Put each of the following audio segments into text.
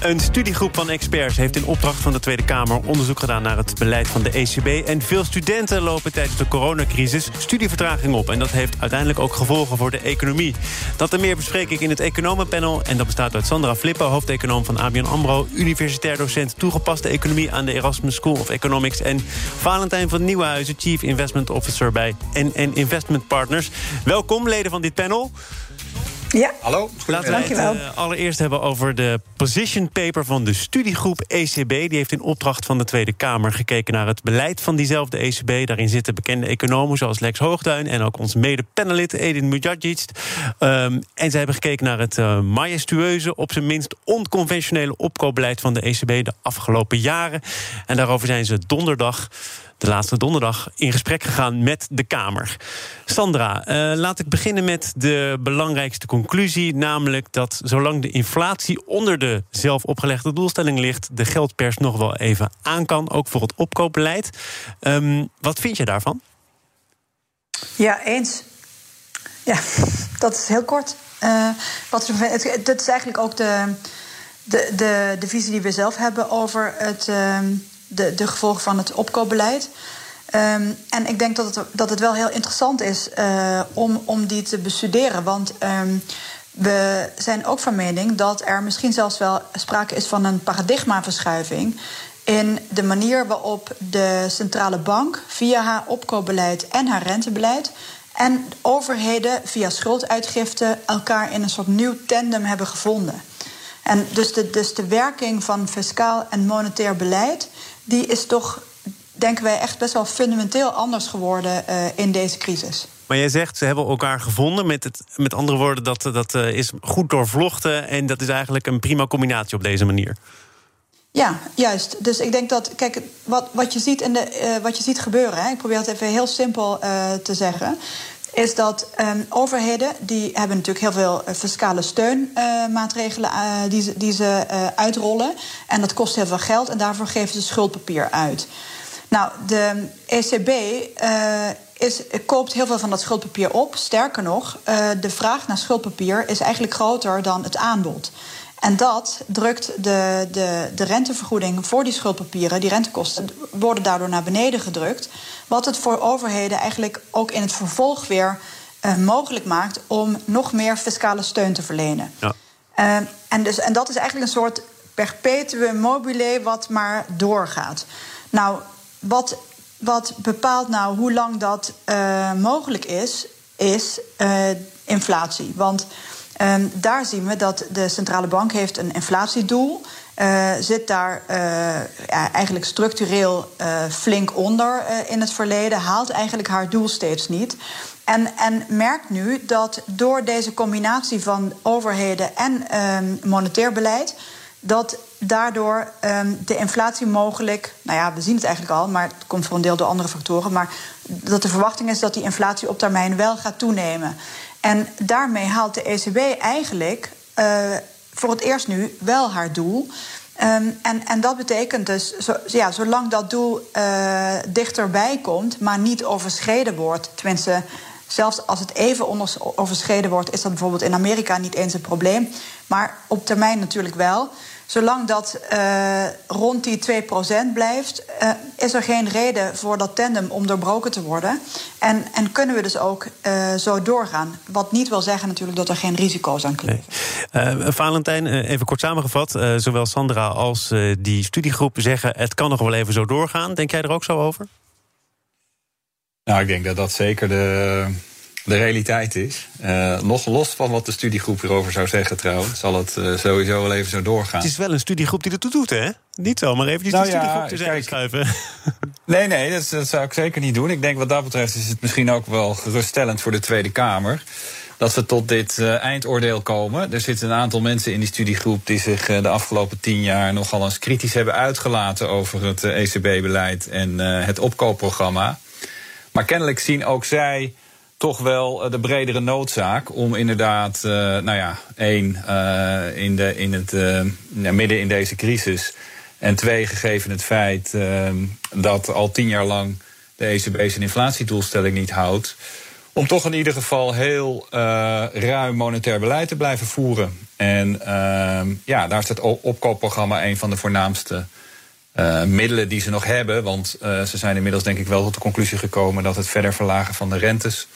Een studiegroep van experts heeft in opdracht van de Tweede Kamer onderzoek gedaan naar het beleid van de ECB. En veel studenten lopen tijdens de coronacrisis studievertraging op. En dat heeft uiteindelijk ook gevolgen voor de economie. Dat en meer bespreek ik in het Economenpanel. En dat bestaat uit Sandra Flippo, hoofdeconoom van ABN AMRO... universitair docent toegepaste economie aan de Erasmus School of Economics... en Valentijn van Nieuwenhuizen, chief investment officer bij NN Investment Partners. Welkom, leden van dit panel. Ja. Hallo. Laten we het uh, allereerst hebben over de position paper van de studiegroep ECB. Die heeft in opdracht van de Tweede Kamer gekeken naar het beleid van diezelfde ECB. Daarin zitten bekende economen zoals Lex Hoogduin en ook ons mede-panelid Edin Mujadjic. Um, en zij hebben gekeken naar het uh, majestueuze, op zijn minst onconventionele opkoopbeleid van de ECB de afgelopen jaren. En daarover zijn ze donderdag de laatste donderdag in gesprek gegaan met de Kamer. Sandra, uh, laat ik beginnen met de belangrijkste conclusie. Namelijk dat zolang de inflatie onder de zelf opgelegde doelstelling ligt... de geldpers nog wel even aan kan, ook voor het opkoopbeleid. Um, wat vind je daarvan? Ja, eens. Ja, dat is heel kort. Uh, wat, het, het is eigenlijk ook de, de, de, visie die we zelf hebben over het... Uh, de, de gevolgen van het opkoopbeleid. Um, en ik denk dat het, dat het wel heel interessant is uh, om, om die te bestuderen. Want um, we zijn ook van mening dat er misschien zelfs wel sprake is van een paradigmaverschuiving. in de manier waarop de centrale bank via haar opkoopbeleid en haar rentebeleid. en overheden via schulduitgifte elkaar in een soort nieuw tandem hebben gevonden. En dus de, dus de werking van fiscaal en monetair beleid die is toch, denken wij, echt best wel fundamenteel anders geworden uh, in deze crisis. Maar jij zegt, ze hebben elkaar gevonden. Met, het, met andere woorden, dat, dat uh, is goed doorvlochten. En dat is eigenlijk een prima combinatie op deze manier. Ja, juist. Dus ik denk dat, kijk, wat, wat, je, ziet in de, uh, wat je ziet gebeuren, hè, ik probeer het even heel simpel te zeggen is dat um, overheden die hebben natuurlijk heel veel uh, fiscale steunmaatregelen uh, die ze, die ze uitrollen. En dat kost heel veel geld en daarvoor geven ze schuldpapier uit. Nou, de ECB is, koopt heel veel van dat schuldpapier op. Sterker nog, de vraag naar schuldpapier is eigenlijk groter dan het aanbod. En dat drukt de, de, de rentevergoeding voor die schuldpapieren, die rentekosten, worden daardoor naar beneden gedrukt. Wat het voor overheden eigenlijk ook in het vervolg weer uh, mogelijk maakt om nog meer fiscale steun te verlenen. Ja. Uh, en, dus, en dat is eigenlijk een soort perpetuum mobile wat maar doorgaat. Nou, wat, wat bepaalt nou hoe lang dat uh, mogelijk is, is inflatie. Want Um, daar zien we dat de centrale bank heeft een inflatiedoel. Uh, zit daar ja, eigenlijk structureel uh, flink onder in het verleden, haalt eigenlijk haar doel steeds niet. En, en merkt nu dat door deze combinatie van overheden en um, monetair beleid, dat daardoor um, de inflatie mogelijk, nou ja, we zien het eigenlijk al, maar het komt voor een deel door andere factoren, maar dat de verwachting is dat die inflatie op termijn wel gaat toenemen. En daarmee haalt de ECB eigenlijk uh, voor het eerst nu wel haar doel. Um, en, en dat betekent dus, zo, ja, zolang dat doel uh, dichterbij komt, maar niet overschreden wordt, tenminste. Zelfs als het even overschreden wordt, is dat bijvoorbeeld in Amerika niet eens een probleem. Maar op termijn natuurlijk wel. Zolang dat uh, rond die 2% blijft, uh, is er geen reden voor dat tandem om doorbroken te worden. En, en kunnen we dus ook uh, zo doorgaan. Wat niet wil zeggen natuurlijk dat er geen risico's aan kleven. Nee. Valentijn, even kort samengevat. zowel Sandra als die studiegroep zeggen... het kan nog wel even zo doorgaan. Denk jij er ook zo over? Nou, ik denk dat dat zeker de de realiteit is. Uh, nog los van wat de studiegroep erover zou zeggen trouwens... zal het uh, sowieso wel even zo doorgaan. Het is wel een studiegroep die ertoe doet, hè? Niet zomaar eventjes nou, de studiegroep ja, terzijde schuiven. Nee, nee, dat, dat, zou ik zeker niet doen. Ik denk wat dat betreft is het misschien ook wel geruststellend voor de Tweede Kamer... dat we tot dit uh, eindoordeel komen. Er zitten een aantal mensen in die studiegroep... die zich de afgelopen tien jaar nogal eens kritisch hebben uitgelaten... over het ECB-beleid en het opkoopprogramma... Maar kennelijk zien ook zij toch wel de bredere noodzaak om inderdaad, nou ja, één, in, de, in het, midden in deze crisis. En twee, gegeven het feit dat al tien jaar lang de ECB zijn inflatiedoelstelling niet houdt om toch in ieder geval heel ruim monetair beleid te blijven voeren. En ja, daar is het opkoopprogramma een van de voornaamste middelen die ze nog hebben. Want ze zijn inmiddels denk ik wel tot de conclusie gekomen dat het verder verlagen van de rentes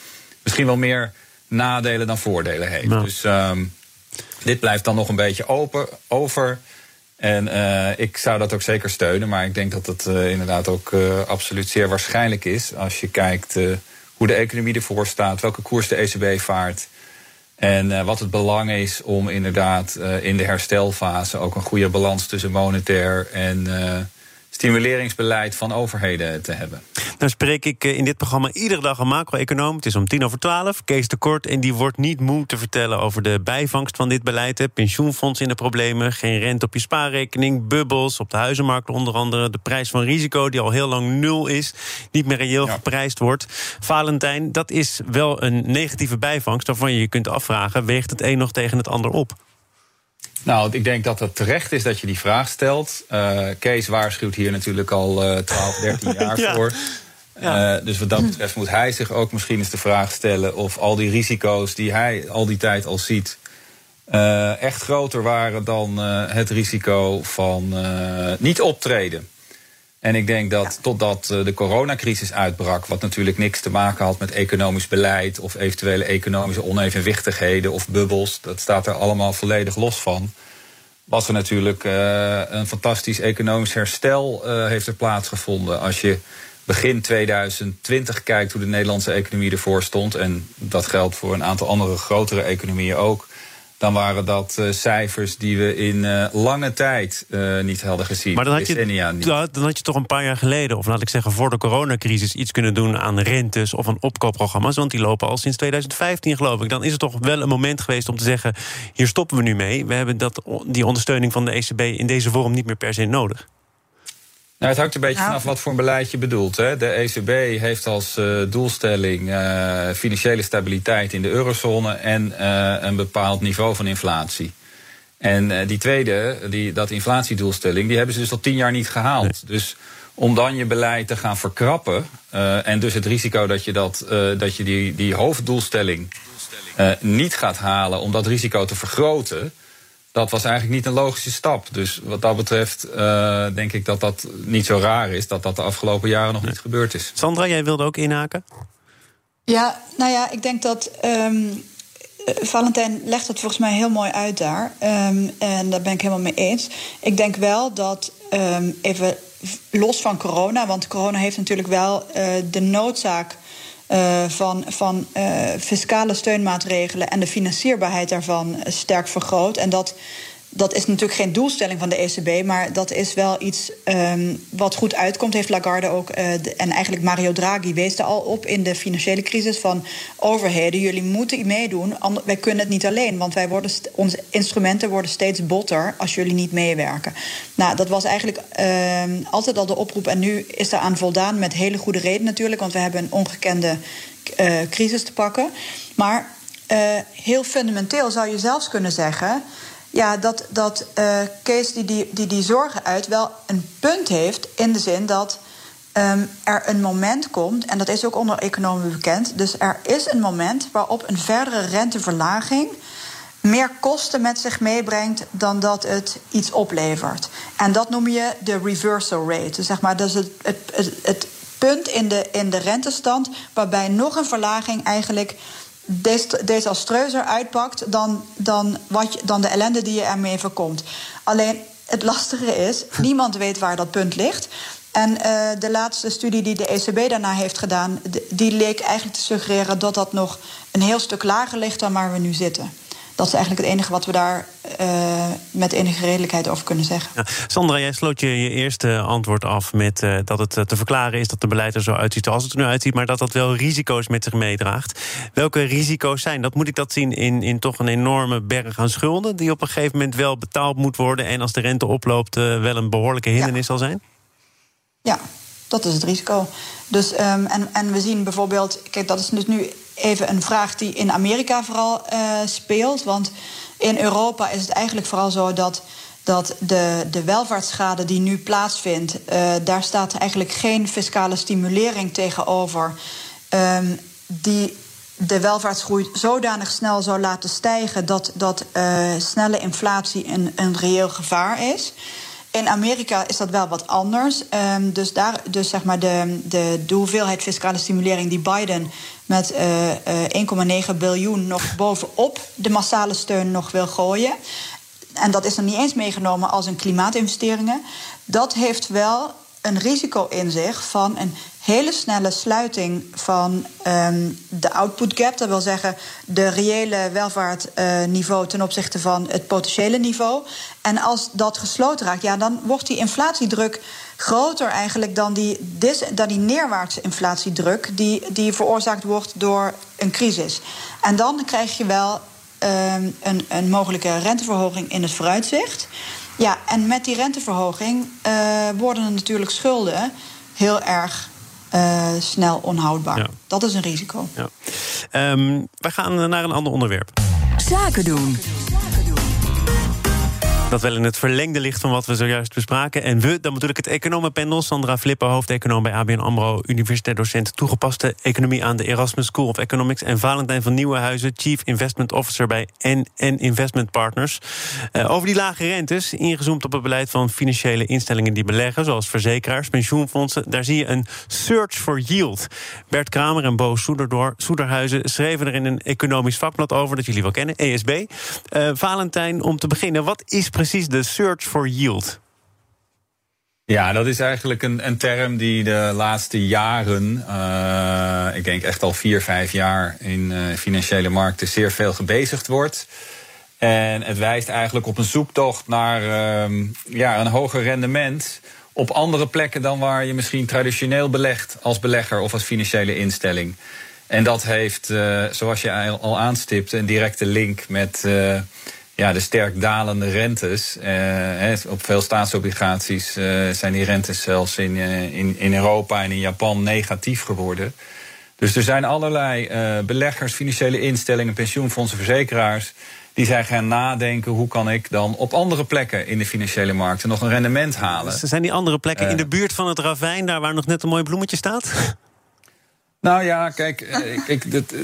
misschien wel meer nadelen dan voordelen heeft. Dus um, dit blijft dan nog een beetje open over. En uh, ik zou dat ook zeker steunen, maar ik denk dat het uh, inderdaad ook uh, absoluut zeer waarschijnlijk is als je kijkt hoe de economie ervoor staat, welke koers de ECB vaart. En wat het belang is om inderdaad in de herstelfase ook een goede balans tussen monetair en stimuleringsbeleid van overheden te hebben. Dan spreek ik eh, in dit programma iedere dag een macro-econoom. Het is om tien over twaalf. Kees de Kort. En die wordt niet moe te vertellen over de bijvangst van dit beleid. Pensioenfonds in de problemen. Geen rente op je spaarrekening. Bubbels op de huizenmarkt onder andere. De prijs van risico die al heel lang nul is. Niet meer reëel ja. geprijsd wordt. Valentijn, dat is wel een negatieve bijvangst. Waarvan je je kunt afvragen: weegt het een nog tegen het ander op? Nou, ik denk dat het terecht is dat je die vraag stelt. Uh, Kees waarschuwt hier natuurlijk al uh, 12, 13 jaar ja. voor. Ja. Uh, dus wat dat betreft moet hij zich ook misschien eens de vraag stellen of al die risico's die hij al die tijd al ziet. Echt groter waren dan het risico van niet optreden. En ik denk dat totdat de coronacrisis uitbrak, wat natuurlijk niks te maken had met economisch beleid of eventuele economische onevenwichtigheden of bubbels, dat staat er allemaal volledig los van. Was er natuurlijk uh, een fantastisch economisch herstel uh, heeft er plaatsgevonden. Als je begin 2020 kijkt hoe de Nederlandse economie ervoor stond, en dat geldt voor een aantal andere grotere economieën ook dan waren dat uh, cijfers die we in uh, lange tijd uh, niet hadden gezien. Maar dan had, je, dan had je toch een paar jaar geleden, of laat ik zeggen voor de coronacrisis, iets kunnen doen aan rentes of aan opkoopprogramma's. Want die lopen al sinds 2015, geloof ik. Dan is het toch wel een moment geweest om te zeggen: hier stoppen we nu mee. We hebben dat, die ondersteuning van de ECB in deze vorm niet meer per se nodig. Nou, het hangt een beetje vanaf wat voor een beleid je bedoelt. Hè. De ECB heeft als uh, doelstelling uh, financiële stabiliteit in de eurozone en uh, een bepaald niveau van inflatie. En die tweede, die, dat inflatiedoelstelling, die hebben ze dus al tien jaar niet gehaald. Nee. Dus om dan je beleid te gaan verkrappen en dus het risico dat je, dat, dat je die, die hoofddoelstelling niet gaat halen om dat risico te vergroten dat was eigenlijk niet een logische stap. Dus wat dat betreft uh, denk ik dat dat niet zo raar is... dat dat de afgelopen jaren nog niet gebeurd is. Sandra, jij wilde ook inhaken? Ja, nou ja, ik denk dat... Um, Valentijn legt het volgens mij heel mooi uit daar. Um, en daar ben ik helemaal mee eens. Ik denk wel dat, um, even los van corona... want corona heeft natuurlijk wel uh, de noodzaak uh, van, van uh, fiscale steunmaatregelen en de financierbaarheid daarvan sterk vergroot. En dat dat is natuurlijk geen doelstelling van de ECB, maar dat is wel iets um, wat goed uitkomt. Heeft Lagarde ook, de, en eigenlijk Mario Draghi wees er al op in de financiële crisis van overheden. Jullie moeten meedoen, wij kunnen het niet alleen, want wij worden onze instrumenten worden steeds botter als jullie niet meewerken. Nou, dat was eigenlijk uh, altijd al de oproep en nu is er aan voldaan met hele goede reden natuurlijk, want we hebben een ongekende uh, crisis te pakken. Maar uh, heel fundamenteel zou je zelfs kunnen zeggen ja, dat, dat uh, Kees die die, die die zorgen uit wel een punt heeft in de zin dat um, er een moment komt, en dat is ook onder economen bekend, dus er is een moment waarop een verdere renteverlaging meer kosten met zich meebrengt dan dat het iets oplevert. En dat noem je de reversal rate. Dus zeg maar, dat is het, het, het, het punt in de, in de rentestand waarbij nog een verlaging eigenlijk desastreuzer uitpakt dan, dan, wat je, dan de ellende die je ermee voorkomt. Alleen het lastige is, niemand weet waar dat punt ligt. En uh, de laatste studie die de ECB daarna heeft gedaan, die leek eigenlijk te suggereren dat dat nog een heel stuk lager ligt dan waar we nu zitten dat is eigenlijk het enige wat we daar uh, met enige redelijkheid over kunnen zeggen. Ja. Sandra, jij sloot je, je eerste antwoord af met uh, dat het te verklaren is dat de beleid er zo uitziet als het er nu uitziet, maar dat dat wel risico's met zich meedraagt. Welke risico's zijn dat? Moet ik dat zien in, in toch een enorme berg aan schulden die op een gegeven moment wel betaald moet worden en als de rente oploopt uh, wel een behoorlijke hindernis ja. zal zijn? Ja, Dat is het risico. Dus, um, en, en we zien bijvoorbeeld, kijk, dat is dus nu even een vraag die in Amerika vooral uh, speelt. Want in Europa is het eigenlijk vooral zo dat dat de, de welvaartsschade die nu plaatsvindt, uh, daar staat eigenlijk geen fiscale stimulering tegenover. Um, die de welvaartsgroei zodanig snel zou laten stijgen dat, dat uh, snelle inflatie een, een reëel gevaar is. In Amerika is dat wel wat anders. Um, dus, daar, dus zeg maar de, de, de hoeveelheid fiscale stimulering die Biden met uh, uh, 1,9 biljoen nog bovenop de massale steun nog wil gooien. En dat is nog niet eens meegenomen als een klimaatinvesteringen. Dat heeft wel een risico in zich van een hele snelle sluiting van um, de output gap. Dat wil zeggen de reële welvaartniveau uh, ten opzichte van het potentiële niveau. En als dat gesloten raakt, ja, dan wordt die inflatiedruk groter eigenlijk dan die, dis, dan die neerwaartse inflatiedruk die, die veroorzaakt wordt door een crisis. En dan krijg je wel um, een, een mogelijke renteverhoging in het vooruitzicht. Ja, en met die renteverhoging uh, worden er natuurlijk schulden heel erg uh, snel onhoudbaar. Ja. Dat is een risico. Ja. Um, we gaan naar een ander onderwerp. Zaken doen dat wel in het verlengde ligt van wat we zojuist bespraken. En we, dan bedoel ik het economenpanel. Sandra Flipper, hoofdeconoom bij ABN AMRO... universitair docent toegepaste economie aan de Erasmus School of Economics... en Valentijn van Nieuwenhuizen, Chief Investment Officer bij NN Investment Partners. Uh, over die lage rentes, ingezoomd op het beleid van financiële instellingen die beleggen... zoals verzekeraars, pensioenfondsen, daar zie je een search for yield. Bert Kramer en Bo Soederhuizen schreven er in een economisch vakblad over... dat jullie wel kennen, ESB. Uh, Valentijn, om te beginnen, wat is precies de search for yield? Ja, dat is eigenlijk een, een term die de laatste jaren, uh, ik denk echt al vier, vijf jaar in uh, financiële markten zeer veel gebezigd wordt. En het wijst eigenlijk op een zoektocht naar uh, ja, een hoger rendement op andere plekken dan waar je misschien traditioneel belegt als belegger of als financiële instelling. En dat heeft, uh, zoals je al aanstipt, een directe link met ja, de sterk dalende rentes. Uh, op veel staatsobligaties uh, zijn die rentes zelfs in, uh, in, in Europa en in Japan negatief geworden. Dus er zijn allerlei beleggers, financiële instellingen, pensioenfondsen, verzekeraars. Die zijn gaan nadenken hoe kan ik dan op andere plekken in de financiële markten nog een rendement halen. Dus zijn die andere plekken in de buurt van het ravijn, daar waar nog net een mooi bloemetje staat? Nou ja, kijk, eh, dat, eh,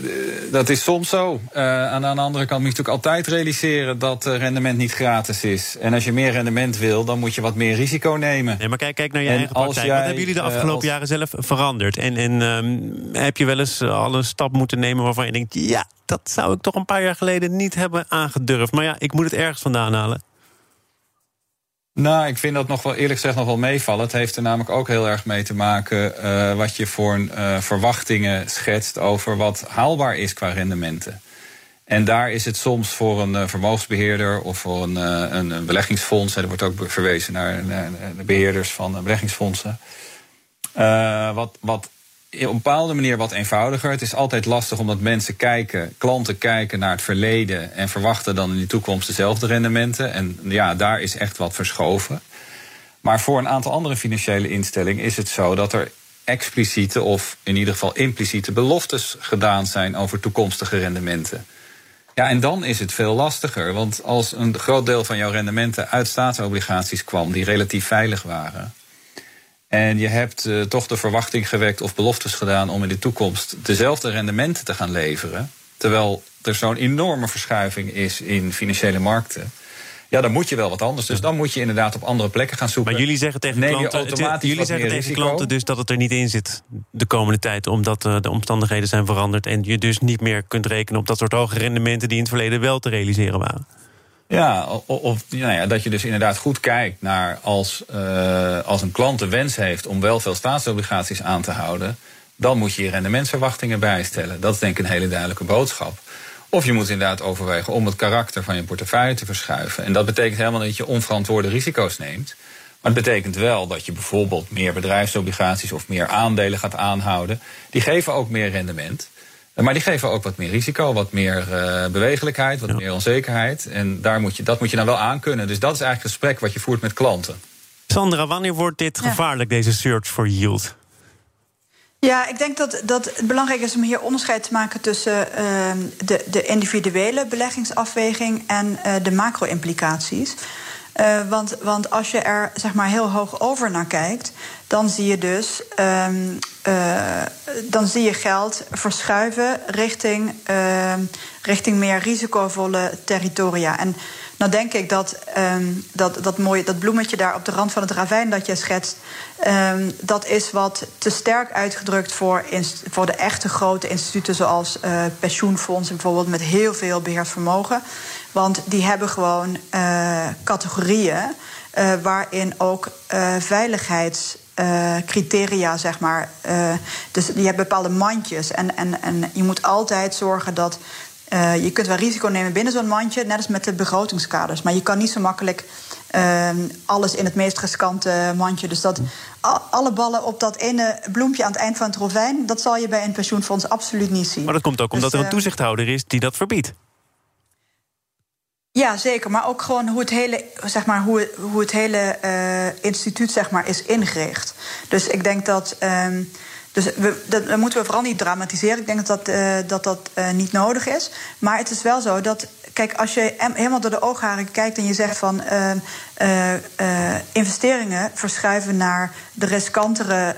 dat is soms zo. Uh, aan, aan de andere kant moet je natuurlijk altijd realiseren dat rendement niet gratis is. En als je meer rendement wil, dan moet je wat meer risico nemen. Nee, maar kijk, kijk naar je en eigen praktijk. Jij, wat hebben jullie de afgelopen jaren zelf veranderd? En, en um, heb je wel eens al een stap moeten nemen waarvan je denkt... ja, dat zou ik toch een paar jaar geleden niet hebben aangedurfd. Maar ja, ik moet het ergens vandaan halen. Nou, ik vind dat nog wel eerlijk gezegd nog wel meevallen. Het heeft er namelijk ook heel erg mee te maken uh, wat je voor uh, verwachtingen schetst over wat haalbaar is qua rendementen. En daar is het soms voor een uh, vermogensbeheerder of voor een, een, een beleggingsfonds, er wordt ook verwezen naar, naar de beheerders van beleggingsfondsen, wat, wat op een bepaalde manier wat eenvoudiger. Het is altijd lastig omdat mensen kijken, klanten kijken naar het verleden en verwachten dan in de toekomst dezelfde rendementen. En ja, daar is echt wat verschoven. Maar voor een aantal andere financiële instellingen is het zo dat er expliciete of in ieder geval impliciete beloftes gedaan zijn over toekomstige rendementen. Ja, en dan is het veel lastiger. Want als een groot deel van jouw rendementen uit staatsobligaties kwam, die relatief veilig waren, en je hebt uh, toch de verwachting gewekt of beloftes gedaan om in de toekomst dezelfde rendementen te gaan leveren. Terwijl er zo'n enorme verschuiving is in financiële markten. Ja, dan moet je wel wat anders. Dus dan moet je inderdaad op andere plekken gaan zoeken. Maar jullie zeggen tegen klanten, jullie zeggen tegen klanten dus dat het er niet in zit de komende tijd, omdat uh, de omstandigheden zijn veranderd en je dus niet meer kunt rekenen op dat soort hoge rendementen die in het verleden wel te realiseren waren. Ja, of nou ja, dat je dus inderdaad goed kijkt naar als, uh, als een klant de wens heeft om wel veel staatsobligaties aan te houden, dan moet je je rendementsverwachtingen bijstellen. Dat is denk ik een hele duidelijke boodschap. Of je moet inderdaad overwegen om het karakter van je portefeuille te verschuiven. En dat betekent helemaal dat je onverantwoorde risico's neemt. Maar het betekent wel dat je bijvoorbeeld meer bedrijfsobligaties of meer aandelen gaat aanhouden. Die geven ook meer rendement. Maar die geven ook wat meer risico, wat meer uh, bewegelijkheid, wat meer onzekerheid. En daar moet je, dat moet je dan wel aankunnen. Dus dat is eigenlijk het gesprek wat je voert met klanten. Sandra, wanneer wordt dit gevaarlijk, deze search for yield? Ja, ik denk dat, dat het belangrijk is om hier onderscheid te maken tussen uh, de, de individuele beleggingsafweging en uh, de macro-implicaties. Uh, want, want als je er zeg maar, heel hoog over naar kijkt, dan zie je dus um, dan zie je geld verschuiven richting, ehm, richting meer risicovolle territoria. En nou denk ik dat um, dat, dat, mooie, dat bloemetje daar op de rand van het ravijn dat je schetst... Dat is wat te sterk uitgedrukt voor, voor de echte grote instituten... zoals uh, pensioenfondsen bijvoorbeeld met heel veel beheerd vermogen. Want die hebben gewoon uh, categorieën uh, waarin ook veiligheidscriteria, zeg maar... dus die hebben bepaalde mandjes. En, en, en je moet altijd zorgen dat uh, je kunt wel risico nemen binnen zo'n mandje, net als met de begrotingskaders. Maar je kan niet zo makkelijk uh, alles in het meest riskante mandje. Dus dat alle ballen op dat ene bloempje aan het eind van het rovijn, dat zal je bij een pensioenfonds absoluut niet zien. Maar dat komt ook omdat dus, er een toezichthouder is die dat verbiedt. Ja, zeker. Maar ook gewoon hoe het hele, zeg maar, hoe, hoe het hele uh, instituut zeg maar, is ingericht. Dus ik denk dat. Um, dus we, dat, moeten we vooral niet dramatiseren. Ik denk dat dat, uh, dat, dat uh, niet nodig is. Maar het is wel zo dat. Kijk, als je helemaal door de oogharen kijkt en je zegt van uh, investeringen verschuiven naar de riskantere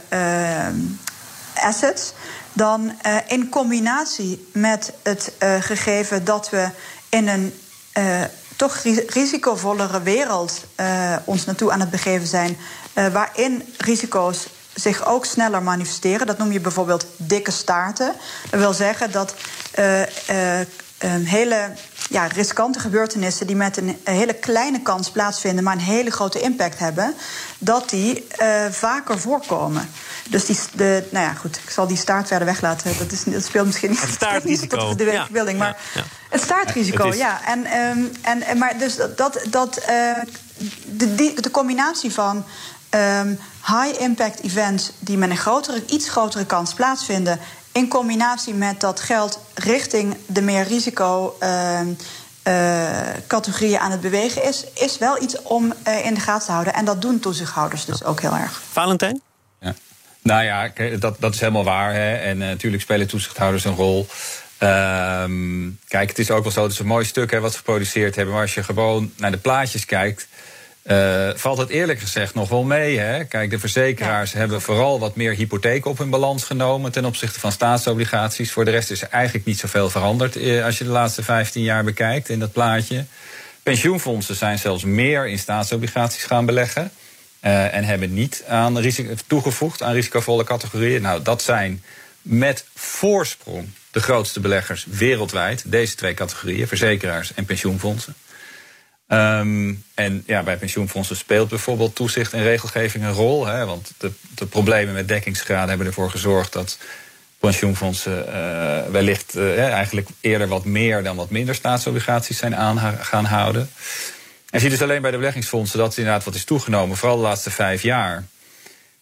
assets, dan in combinatie met het gegeven dat we in een toch risicovollere wereld ons naartoe aan het begeven zijn, waarin risico's zich ook sneller manifesteren. Dat noem je bijvoorbeeld dikke staarten. Dat wil zeggen dat hele ja, riskante gebeurtenissen die met een hele kleine kans plaatsvinden, maar een hele grote impact hebben, dat die uh, vaker voorkomen. Dus die, de, nou ja, goed, ik zal die staart verder weglaten. Dat, is, dat speelt misschien niet, het staartrisico. niet de ja, maar ja, ja. het staartrisico, het ja. En, um, en, maar dus dat, dat uh, de, die, de combinatie van um, high-impact events die met een grotere, iets grotere kans plaatsvinden, in combinatie met dat geld richting de meer risico. Uh, uh, categorieën aan het bewegen is, is wel iets om uh, in de gaten te houden. En dat doen toezichthouders dus ook heel erg. Valentijn? Ja. Nou ja, dat, dat is helemaal waar. Hè. En uh, natuurlijk spelen toezichthouders een rol. Ehm, kijk, het is ook wel zo, het is een mooi stuk hè, wat ze geproduceerd hebben. Maar als je gewoon naar de plaatjes kijkt uh, valt het eerlijk gezegd nog wel mee. Hè? Kijk, de verzekeraars ja. hebben vooral wat meer hypotheek op hun balans genomen ten opzichte van staatsobligaties. Voor de rest is er eigenlijk niet zoveel veranderd eh, als je de laatste 15 jaar bekijkt in dat plaatje. Pensioenfondsen zijn zelfs meer in staatsobligaties gaan beleggen. Uh, en hebben niet aan risico, toegevoegd aan risicovolle categorieën. Nou, dat zijn met voorsprong de grootste beleggers wereldwijd. Deze twee categorieën, verzekeraars en pensioenfondsen. Um, en ja, bij pensioenfondsen speelt bijvoorbeeld toezicht en regelgeving een rol. Hè, want de, de problemen met dekkingsgraden hebben ervoor gezorgd dat pensioenfondsen uh, wellicht uh, eigenlijk eerder wat meer dan wat minder staatsobligaties zijn aan gaan houden. En je ziet dus alleen bij de beleggingsfondsen dat het inderdaad wat is toegenomen, vooral de laatste vijf jaar.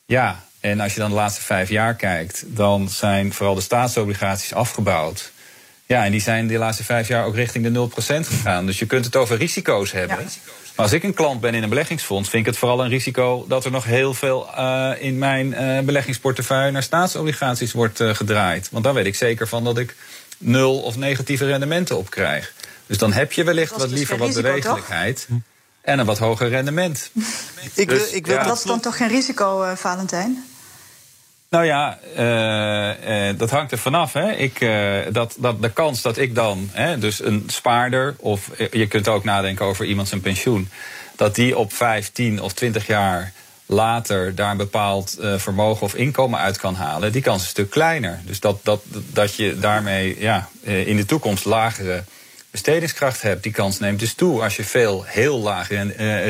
Ja, en als je dan de laatste vijf jaar kijkt, dan zijn vooral de staatsobligaties afgebouwd. Ja, en die zijn de laatste vijf jaar ook richting de 0% gegaan. Dus je kunt het over risico's hebben. Ja. Maar als ik een klant ben in een beleggingsfonds, vind ik het vooral een risico dat er nog heel veel uh, in mijn uh, beleggingsportefeuille naar staatsobligaties wordt uh, gedraaid. Want dan weet ik zeker van dat ik nul of negatieve rendementen op krijg. Dus dan heb je wellicht wat dus liever wat bewegelijkheid. En een wat hoger rendement. ik, dus, ik wil ja. Dat is dan toch geen risico, Valentijn? Nou ja, uh, uh, dat hangt er vanaf. Hè. Ik, uh, dat, dat de kans dat ik dan, hè, dus een spaarder, of je kunt ook nadenken over iemand zijn pensioen, dat die op 5, 10 of 20 jaar later daar een bepaald vermogen of inkomen uit kan halen, die kans is een stuk kleiner. Dus dat, dat, dat je daarmee ja, in de toekomst lagere bestedingskracht hebt. Die kans neemt dus toe als je veel heel laag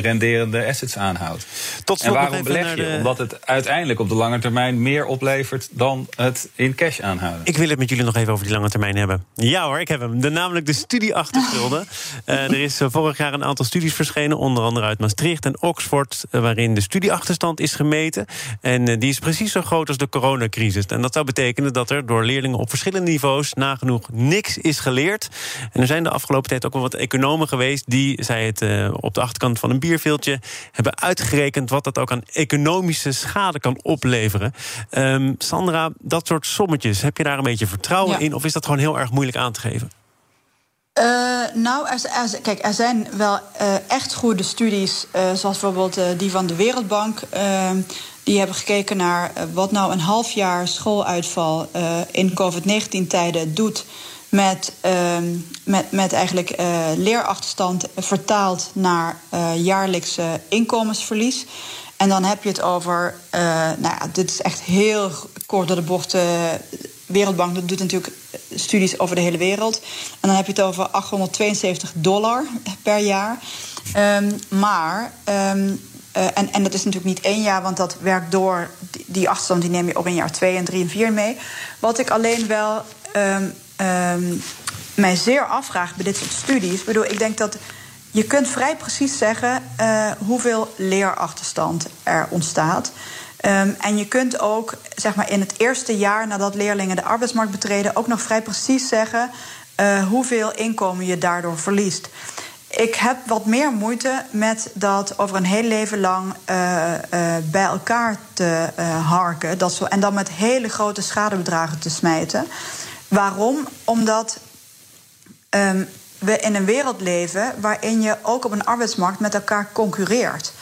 renderende assets aanhoudt. Tot en waarom beleg je? De... Omdat het uiteindelijk op de lange termijn meer oplevert dan het in cash aanhouden. Ik wil het met jullie nog even over die lange termijn hebben. Ja hoor, ik heb hem. De, namelijk de studieachterschulden. uh, er is vorig jaar een aantal studies verschenen, onder andere uit Maastricht en Oxford, waarin de studieachterstand is gemeten. En uh, die is precies zo groot als de coronacrisis. En dat zou betekenen dat er door leerlingen op verschillende niveaus nagenoeg niks is geleerd. En er zijn de afgelopen tijd ook wel wat economen geweest. die, zij het uh, op de achterkant van een bierveeltje. hebben uitgerekend wat dat ook aan economische schade kan opleveren. Um, Sandra, dat soort sommetjes, heb je daar een beetje vertrouwen in? Of is dat gewoon heel erg moeilijk aan te geven? Uh, nou, er, er, kijk, er zijn wel uh, echt goede studies, uh, zoals bijvoorbeeld die van de Wereldbank. Ehm, die hebben gekeken naar wat nou een half jaar schooluitval in COVID-19-tijden doet met, ehm, met, met eigenlijk leerachterstand vertaald naar jaarlijkse inkomensverlies. En dan heb je het over, nou ja, dit is echt heel kort door de bocht. Wereldbank doet natuurlijk studies over de hele wereld. En dan heb je het over 872 dollar per jaar. Um, maar. Uh, en, en dat is natuurlijk niet één jaar, want dat werkt door. Die, achterstand die neem je op in jaar 2 en 3 en 4 mee. Wat ik alleen wel mij zeer afvraag bij dit soort studies. Ik bedoel, ik denk dat je kunt vrij precies zeggen uh, hoeveel leerachterstand er ontstaat. Um, en je kunt ook zeg maar, in het eerste jaar nadat leerlingen de arbeidsmarkt betreden, ook nog vrij precies zeggen uh, hoeveel inkomen je daardoor verliest. Ik heb wat meer moeite met dat over een heel leven lang uh, bij elkaar te harken. Dat zo, en dan met hele grote schadebedragen te smijten. Waarom? Omdat um, we in een wereld leven waarin je ook op een arbeidsmarkt met elkaar concurreert.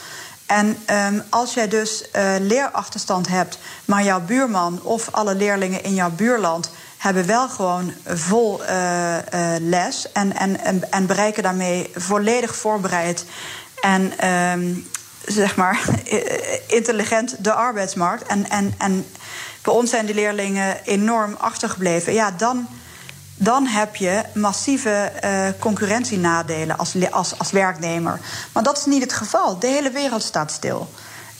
En um, als jij dus uh, leerachterstand hebt, maar jouw buurman of alle leerlingen in jouw buurland hebben wel gewoon vol uh, uh, les en, en, en, en, bereiken daarmee volledig voorbereid en um, zeg maar intelligent de arbeidsmarkt. En, en, en bij ons zijn die leerlingen enorm achtergebleven. Ja, dan dan heb je massieve uh, concurrentienadelen als, als, als werknemer. Maar dat is niet het geval. De hele wereld staat stil.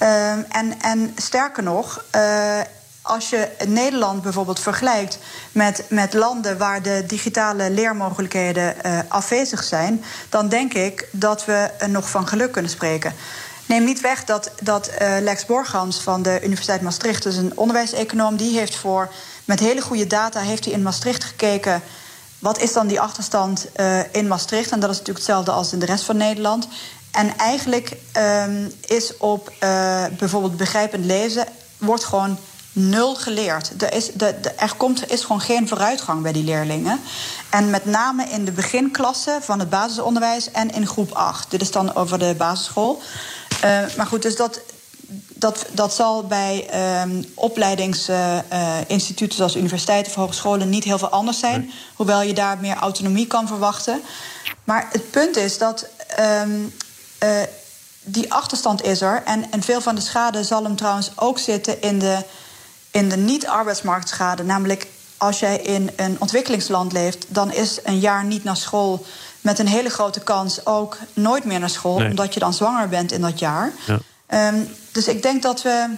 Uh, en, en sterker nog, uh, als je Nederland bijvoorbeeld vergelijkt met, met landen waar de digitale leermogelijkheden uh, afwezig zijn, dan denk ik dat we nog van geluk kunnen spreken. Neem niet weg dat, dat uh, Lex Borgans van de Universiteit Maastricht, dus een onderwijseconoom, die heeft voor met hele goede data heeft hij in Maastricht gekeken. Wat is dan die achterstand uh, in Maastricht? En dat is natuurlijk hetzelfde als in de rest van Nederland. En eigenlijk um, is op uh, bijvoorbeeld begrijpend lezen... wordt gewoon nul geleerd. Er is, de, de, er komt, is gewoon geen vooruitgang bij die leerlingen. En met name in de beginklasse van het basisonderwijs en in groep 8. Dit is dan over de basisschool. Uh, maar goed, dus dat, dat, dat zal bij um, opleidingsinstituten uh, zoals universiteiten of hogescholen niet heel veel anders zijn. Nee. Hoewel je daar meer autonomie kan verwachten. Maar het punt is dat um, uh, die achterstand is er. En, en veel van de schade zal hem trouwens ook zitten in de, in de niet-arbeidsmarktschade. Namelijk als jij in een ontwikkelingsland leeft, dan is een jaar niet naar school met een hele grote kans ook nooit meer naar school, nee. omdat je dan zwanger bent in dat jaar. Ja. Um, dus ik denk dat we.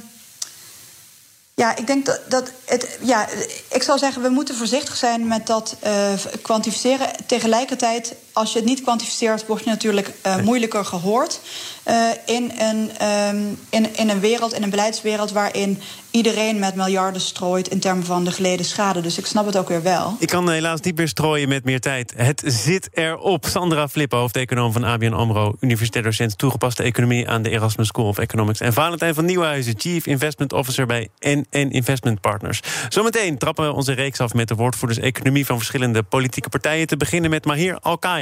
Ja, ik denk dat, dat het. Ja, ik zou zeggen, we moeten voorzichtig zijn met dat uh, kwantificeren. Tegelijkertijd, als je het niet kwantificeert, word je natuurlijk uh, moeilijker gehoord. Uh, in, een, um, in, in een wereld, in een beleidswereld waarin iedereen met miljarden strooit in termen van de geleden schade. Dus ik snap het ook weer wel. Ik kan helaas niet meer strooien met meer tijd. Het zit erop. Sandra Flippen, hoofdeconoom van ABN AMRO... universitair docent toegepaste economie aan de Erasmus School of Economics... en Valentijn van Nieuwhuizen, Chief Investment Officer bij NN Investment Partners. Zometeen trappen we onze reeks af met de woordvoerders economie... van verschillende politieke partijen. Te beginnen met Mahir Alkaya